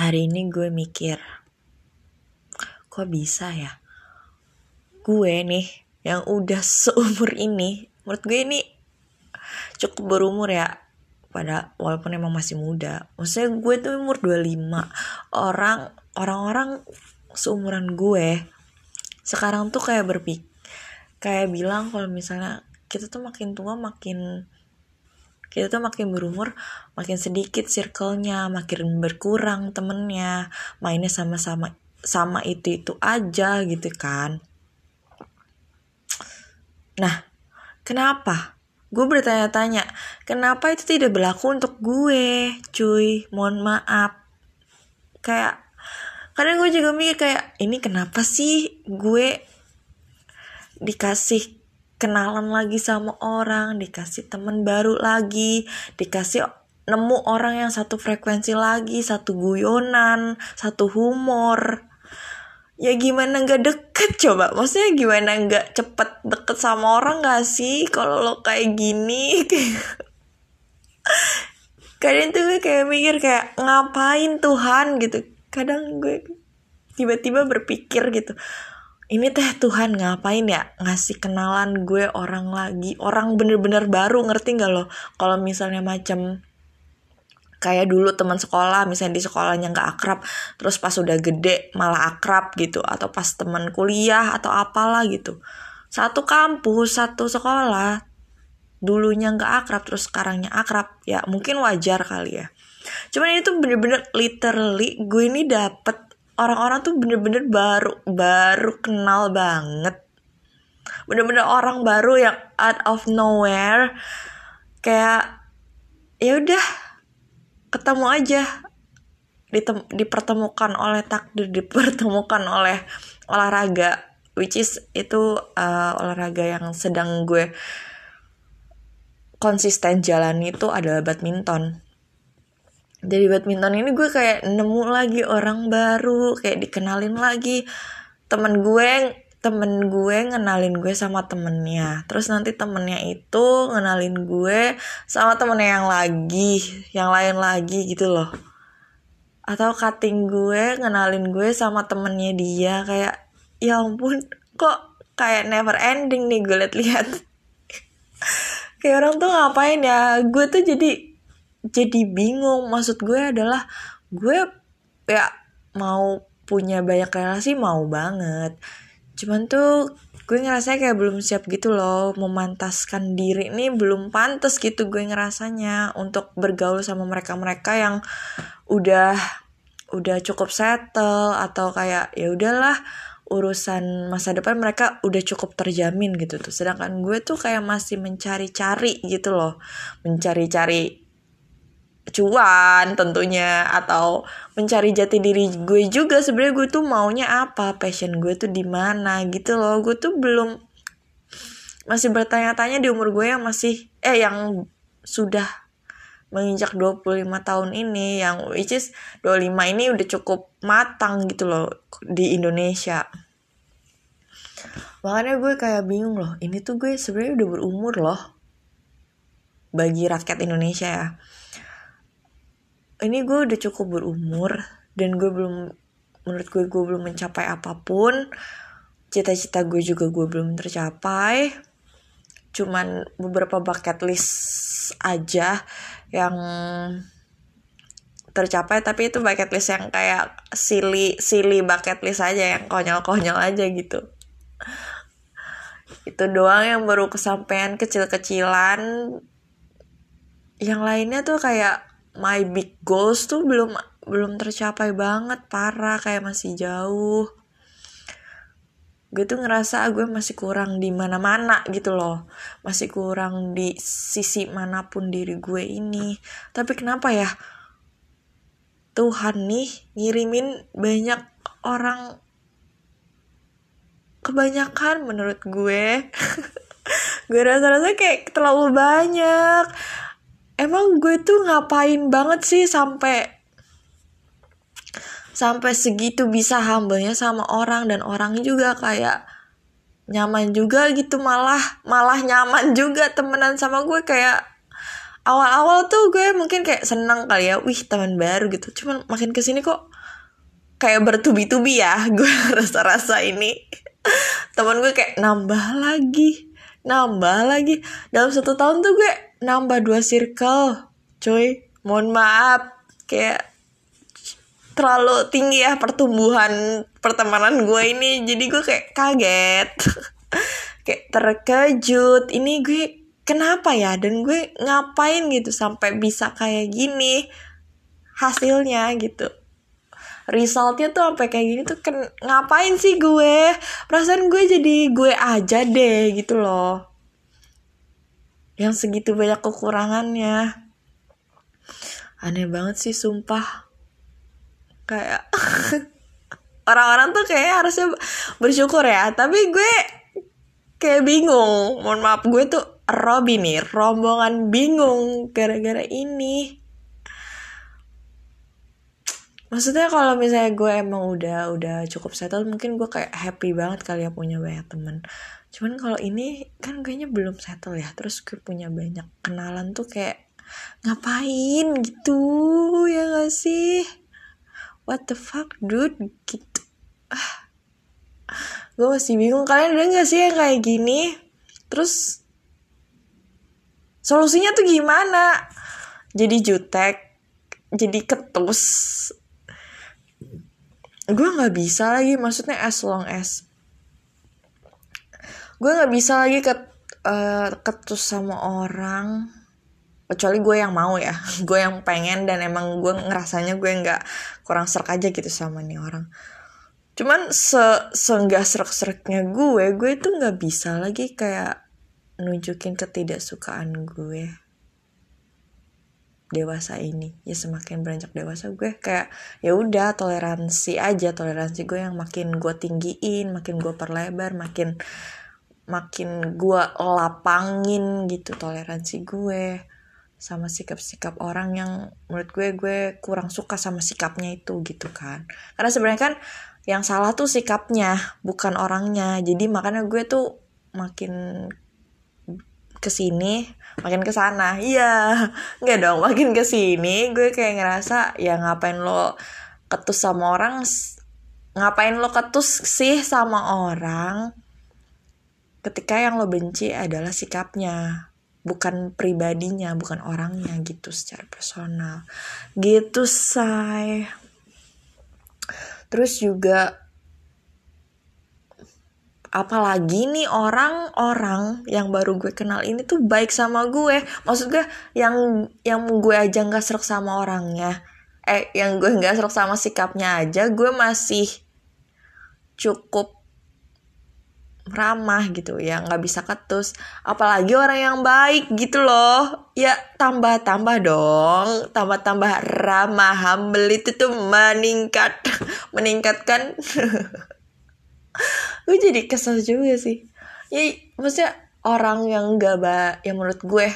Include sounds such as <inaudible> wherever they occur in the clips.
hari ini gue mikir kok bisa ya? Gue nih yang udah seumur ini menurut gue ini cukup berumur ya. Pada walaupun emang masih muda. Maksudnya gue tuh umur 25 orang orang-orang seumuran gue sekarang tuh kayak berpik kayak bilang kalau misalnya kita tuh makin tua makin kita tuh makin berumur makin sedikit circle-nya makin berkurang temennya. Mainnya sama-sama sama itu itu aja gitu kan. Nah kenapa? Gue bertanya-tanya kenapa itu tidak berlaku untuk gue cuy? Mohon maaf. Kayak kadang gue juga mikir kayak ini kenapa sih gue dikasih kenalan lagi sama orang, dikasih temen baru lagi, dikasih nemu orang yang satu frekuensi lagi, satu guyonan, satu humor. Ya gimana nggak deket coba? Maksudnya gimana nggak cepet deket sama orang gak sih? Kalau lo kayak gini, <laughs> kadang tuh gue kayak mikir kayak ngapain Tuhan gitu. Kadang gue tiba-tiba berpikir gitu ini teh Tuhan ngapain ya ngasih kenalan gue orang lagi? Orang bener-bener baru ngerti nggak lo? Kalau misalnya macam kayak dulu teman sekolah misalnya di sekolahnya nggak akrab terus pas udah gede malah akrab gitu atau pas teman kuliah atau apalah gitu. Satu kampus satu sekolah dulunya nggak akrab terus sekarangnya akrab ya mungkin wajar kali ya. Cuman itu bener-bener literally gue ini dapet orang-orang tuh bener-bener baru baru kenal banget. Bener-bener orang baru yang out of nowhere kayak ya udah ketemu aja. Ditem dipertemukan oleh takdir dipertemukan oleh olahraga which is itu uh, olahraga yang sedang gue konsisten jalan itu adalah badminton dari badminton ini gue kayak nemu lagi orang baru kayak dikenalin lagi. Temen gue temen gue ngenalin gue sama temennya. Terus nanti temennya itu ngenalin gue sama temennya yang lagi yang lain lagi gitu loh. Atau cutting gue ngenalin gue sama temennya dia kayak ya ampun kok kayak never ending nih gue liat-liat. <laughs> Kayak orang tuh ngapain ya? Gue tuh jadi jadi bingung. Maksud gue adalah gue ya mau punya banyak relasi mau banget. Cuman tuh gue ngerasa kayak belum siap gitu loh memantaskan diri ini belum pantas gitu gue ngerasanya untuk bergaul sama mereka-mereka yang udah udah cukup settle atau kayak ya udahlah urusan masa depan mereka udah cukup terjamin gitu tuh. Sedangkan gue tuh kayak masih mencari-cari gitu loh mencari-cari cuan tentunya atau mencari jati diri gue juga sebenarnya gue tuh maunya apa passion gue tuh di mana gitu loh. Gue tuh belum masih bertanya-tanya di umur gue yang masih eh yang sudah menginjak 25 tahun ini yang which is 25 ini udah cukup matang gitu loh di Indonesia. Makanya gue kayak bingung loh ini tuh gue sebenarnya udah berumur loh bagi rakyat Indonesia ya ini gue udah cukup berumur dan gue belum menurut gue gue belum mencapai apa pun. Cita-cita gue juga gue belum tercapai. Cuman beberapa bucket list aja yang tercapai tapi itu bucket list yang kayak silly silly bucket list aja yang konyol-konyol aja gitu. Itu doang yang baru kesampaian kecil-kecilan. Yang lainnya tuh kayak my big goals tuh belum belum tercapai banget parah kayak masih jauh. Gue tuh ngerasa gue masih kurang di mana-mana gitu loh. Masih kurang di sisi mana pun diri gue ini. Tapi kenapa ya? Tuhan nih ngirimin banyak orang kebanyakan menurut gue. <laughs> Gue rasa-rasa kayak terlalu banyak emang gue tuh ngapain banget sih sampai sampai segitu bisa humble sama orang dan orangnya juga kayak nyaman juga gitu malah malah nyaman <laughs> juga temenan sama gue. Kayak awal-awal tuh gue mungkin kayak senang kali ya wih teman baru gitu. Cuman makin ke sini kok kayak bertubi-tubi ya <laughs> gue rasa-rasa ini. <laughs> Teman gue kayak nambah lagi nambah lagi. Dalam satu tahun tuh gue nambah dua circle cuy. Mohon maaf kayak terlalu tinggi ya pertumbuhan pertemanan gue ini. Jadi gue kayak kaget. <laughs> Kayak terkejut. Ini gue kenapa ya? Dan gue ngapain gitu sampai bisa kayak gini hasilnya gitu. Resultnya tuh sampai kayak gini tuh ken ngapain sih gue? Perasaan gue jadi gue aja deh gitu loh yang segitu banyak kekurangannya. Aneh banget sih sumpah. Kayak <laughs> orang-orang tuh kayak harusnya bersyukur ya. Tapi gue kayak bingung. Mohon maaf gue tuh Robby nih rombongan bingung gara-gara ini. Maksudnya kalau misalnya gue emang udah udah cukup settle mungkin gue kayak happy banget kali ya punya banyak temen cuman kalau ini kan kayaknya belum settle ya. Terus gue punya banyak kenalan tuh kayak ngapain? gitu ya gak sih? What the fuck dude? gitu. Ah. Gue masih bingung. Kalian ada gak sih yang kayak gini? Terus solusinya tuh gimana? Jadi jutek jadi ketus. Gue nggak bisa lagi. Maksudnya as long as gue nggak bisa lagi ket, uh, ketus sama orang. Kecuali gue yang mau ya. <laughs> Gue yang pengen dan emang gue ngerasanya gue nggak kurang serak aja gitu sama nih orang. Cuman se seenggak serak-seraknya gue gue itu nggak bisa lagi kayak nunjukin ketidaksukaan gue dewasa ini. Ya semakin beranjak dewasa gue kayak ya udah toleransi aja. Toleransi gue yang makin gue tinggiin makin gue perlebar makin makin gue lapangin gitu toleransi gue sama sikap-sikap orang yang menurut gue gue kurang suka sama sikapnya itu gitu kan. Karena sebenarnya kan yang salah tuh sikapnya bukan orangnya. Jadi makanya gue tuh makin ke sini makin ke sana. Iya nggak dong makin ke sini gue kayak ngerasa ya ngapain lo ketus sama orang? Ngapain lo ketus sih sama orang ketika yang lo benci adalah sikapnya bukan pribadinya bukan orangnya gitu secara personal. Gitu say. Terus juga apalagi nih orang-orang yang baru gue kenal ini tuh baik sama gue. Maksud gue yang yang gue aja nggak serak sama orangnya eh yang gue nggak serak sama sikapnya aja gue masih cukup ramah gitu ya nggak bisa ketus. Apalagi orang yang baik gitu loh. Ya tambah tambah dong. Tambah tambah ramah humble itu tuh meningkat <laughs> meningkatkan. <laughs> Gue jadi kesel juga sih. Ya maksudnya orang yang nggak ba yang menurut gue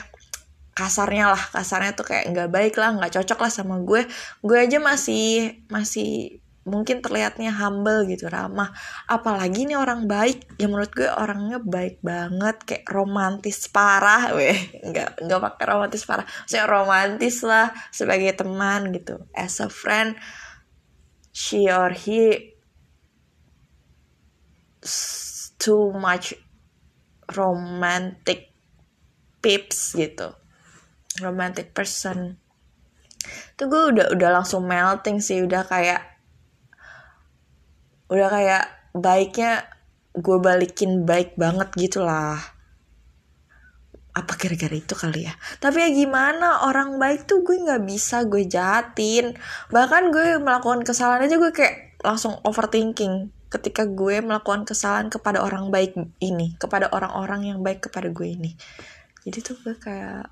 kasarnya lah kasarnya tuh kayak nggak baik lah nggak cocok lah sama gue. Gue aja masih masih mungkin terlihatnya humble gitu ramah. Apalagi nih orang baik yang menurut gue orangnya baik banget kayak romantis parah weh nggak nggak pakai romantis parah. Saya romantis lah sebagai teman gitu. As a friend she or he too much romantic pips gitu. Romantic person. Tuh gue udah udah langsung melting sih udah kayak udah kayak baiknya gue balikin baik banget gitu lah. Apa kira-kira itu kali ya? Tapi ya gimana orang baik tuh gue nggak bisa gue jahatin. Bahkan gue melakukan kesalahan aja gue kayak langsung overthinking ketika gue melakukan kesalahan kepada orang baik ini kepada orang-orang yang baik kepada gue ini. Jadi tuh gue kayak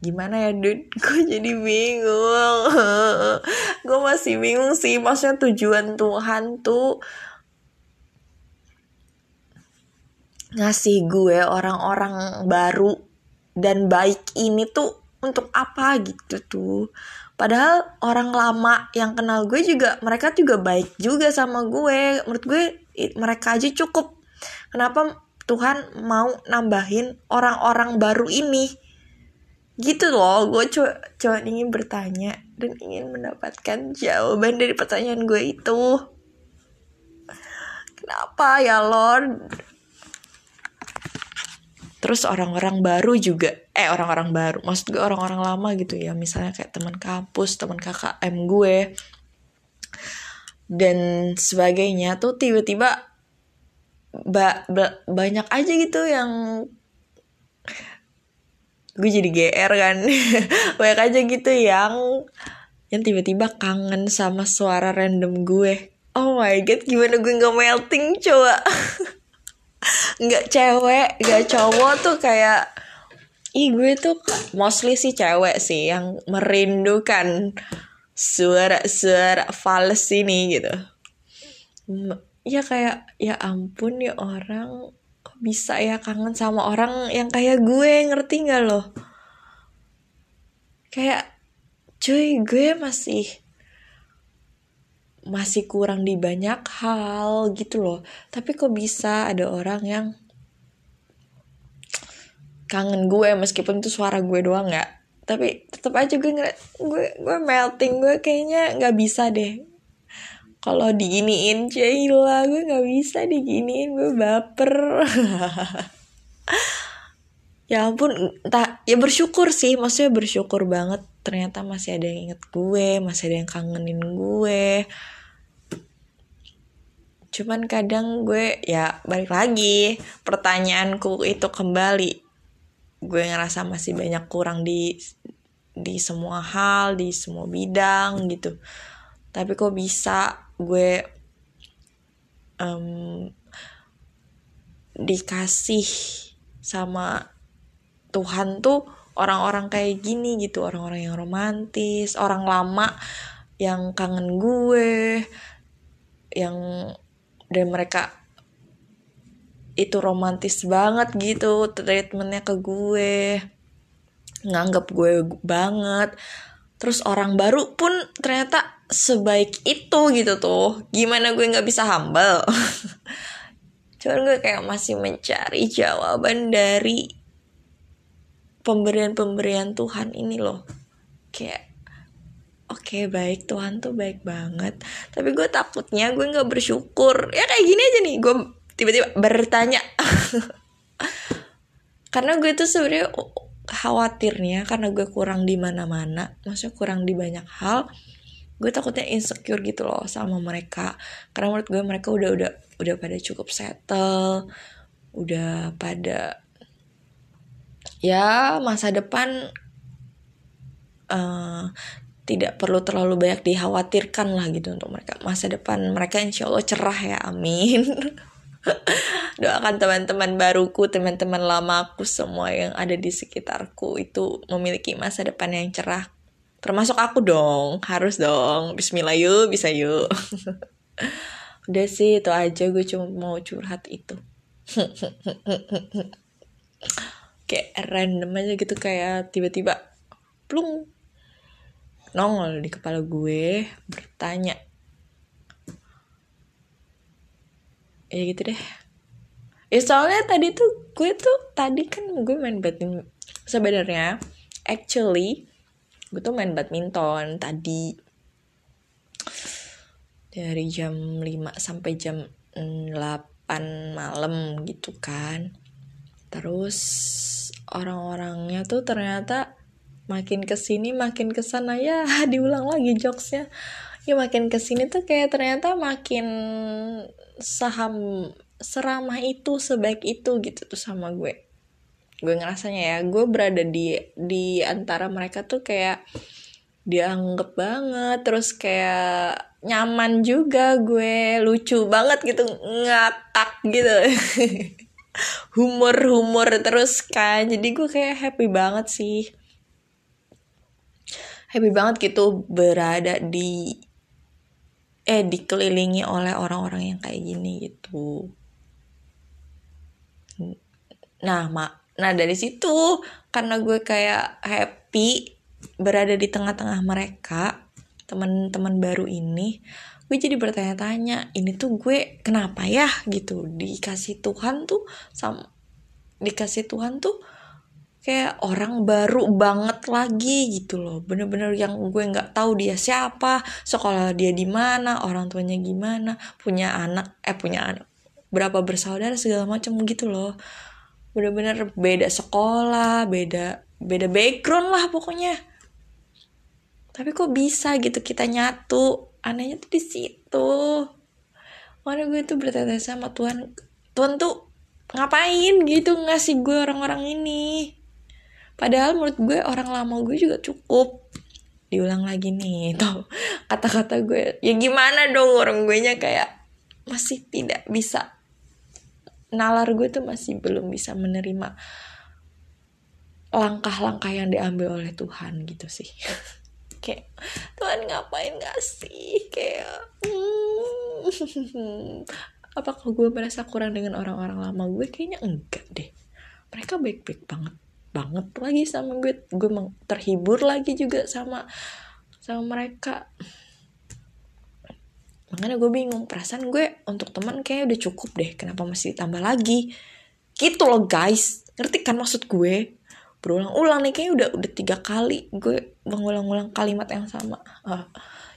gimana ya dude <laughs> gue jadi bingung. <laughs> Gue masih bingung sih. Maksudnya tujuan Tuhan tuh ngasih gue orang-orang baru dan baik ini tuh untuk apa gitu tuh. Padahal orang lama yang kenal gue juga mereka juga baik juga sama gue. Menurut gue mereka aja cukup. Kenapa Tuhan mau nambahin orang-orang baru ini gitu loh gue cuma cuma ingin bertanya dan ingin mendapatkan jawaban dari pertanyaan gue itu. Kenapa ya Lord? Terus orang-orang baru juga eh orang-orang baru maksud gue orang-orang lama gitu ya misalnya kayak teman kampus teman KKM gue. Dan sebagainya tuh tiba-tiba ba ba banyak aja gitu yang gue jadi GR kan. <laughs> Banyak aja gitu yang yang tiba-tiba kangen sama suara random gue. Oh my god gimana gue nggak melting coba? <laughs> Nggak cewek nggak cowok tuh kayak ih gue tuh mostly sih cewek sih yang merindukan suara-suara fals ini gitu. Ya kayak ya ampun ya orang bisa ya kangen sama orang yang kayak gue ngerti nggak loh kayak cuy gue masih masih kurang di banyak hal gitu loh. Tapi kok bisa ada orang yang kangen gue meskipun itu suara gue doang nggak? Tapi tetap aja gue gue gue melting gue kayaknya nggak bisa deh kalau diginiin Cila gue nggak bisa diginiin gue baper. <laughs> Ya ampun entah ya bersyukur sih maksudnya bersyukur banget ternyata masih ada yang inget gue masih ada yang kangenin gue. Cuman kadang gue ya balik lagi pertanyaanku itu kembali. Gue ngerasa masih banyak kurang di di semua hal di semua bidang gitu. Tapi kok bisa gue um, dikasih sama Tuhan tuh orang-orang kayak gini gitu. Orang-orang yang romantis orang lama yang kangen gue yang dan mereka itu romantis banget gitu treatmentnya ke gue nganggap gue banget. Terus orang baru pun ternyata sebaik itu gitu tuh. Gimana gue nggak bisa humble? <laughs> Cuman gue kayak masih mencari jawaban dari pemberian-pemberian Tuhan ini loh. Kayak oke okay, baik Tuhan tuh baik banget. Tapi gue takutnya gue nggak bersyukur. Ya kayak gini aja nih gue tiba-tiba bertanya. <laughs> Karena gue tuh sebenarnya khawatirnya karena gue kurang di mana-mana maksudnya kurang di banyak hal gue takutnya insecure gitu loh sama mereka. Karena menurut gue mereka udah udah udah pada cukup settle udah pada ya masa depan uh, tidak perlu terlalu banyak dikhawatirkan lah gitu untuk mereka. Masa depan mereka insya Allah cerah ya amin. <laughs> Doakan teman-teman baruku teman-teman lamaku semua yang ada di sekitarku itu memiliki masa depan yang cerah termasuk aku dong harus dong. Bismillah yuk bisa yuk. <laughs> Udah sih itu aja. Gue cuma mau curhat itu. <laughs> Kayak random aja gitu kayak tiba-tiba plung nongol di kepala gue bertanya. Ya gitu deh. Ya soalnya tadi tuh gue tuh tadi kan gue main badminton. Sebenarnya actually gue tuh main badminton tadi. Dari jam 5 sampai jam 8 malam gitu kan. Terus orang-orangnya tuh ternyata makin ke sini makin ke sana ya <laughs> diulang lagi jokesnya. Ya makin ke sini tuh kayak ternyata makin saham seramah itu sebaik itu gitu tuh sama gue gue ngerasanya ya gue berada di di antara mereka tuh kayak dianggap banget terus kayak nyaman juga gue lucu banget gitu ngakak gitu. <laughs> Humor-humor terus kan jadi gue kayak happy banget sih. Happy banget gitu berada di eh dikelilingi oleh orang-orang yang kayak gini gitu. Nah mak nah dari situ karena gue kayak happy berada di tengah-tengah mereka teman-teman baru ini gue jadi bertanya-tanya ini tuh gue kenapa ya? Gitu. Dikasih Tuhan tuh sama dikasih Tuhan tuh kayak orang baru banget lagi gitu loh. Bener-bener yang gue nggak tahu dia siapa sekolah dia di mana orang tuanya gimana punya anak eh punya anak berapa bersaudara segala macam gitu loh bener-bener beda sekolah beda beda background lah pokoknya. Tapi kok bisa gitu kita nyatu? Anehnya tuh di situ. Mana gue tuh bertanya sama Tuhan Tuhan tuh ngapain gitu ngasih gue orang-orang ini? Padahal menurut gue orang lama gue juga cukup. Diulang lagi nih tau kata-kata gue ya gimana dong orang gue nya kayak masih tidak bisa nalar gue tuh masih belum bisa menerima langkah-langkah yang diambil oleh Tuhan gitu sih. <laughs> Kayak Tuhan ngapain gak sih kayak hmm, <laughs> apakah gue merasa kurang dengan orang-orang lama gue? Kayaknya enggak deh. Mereka baik-baik banget banget lagi sama gue. Gue terhibur lagi juga sama sama mereka makanya gue bingung perasaan gue untuk teman kayak udah cukup deh kenapa masih ditambah lagi? Gitu loh guys. Ngerti kan maksud gue? Berulang-ulang nih kayaknya udah udah tiga kali gue mengulang-ulang kalimat yang sama. Ah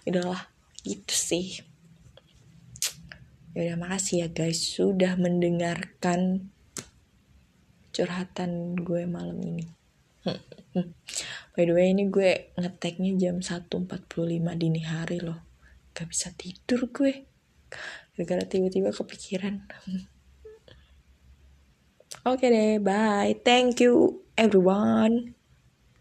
udahlah gitu sih. Ya udah makasih ya guys sudah mendengarkan curhatan gue malam ini. By the way ini gue ngeteknya jam 1.45 dini hari loh gak bisa tidur gue gara-gara tiba-tiba kepikiran <laughs> Oke okay deh, bye. Thank you everyone.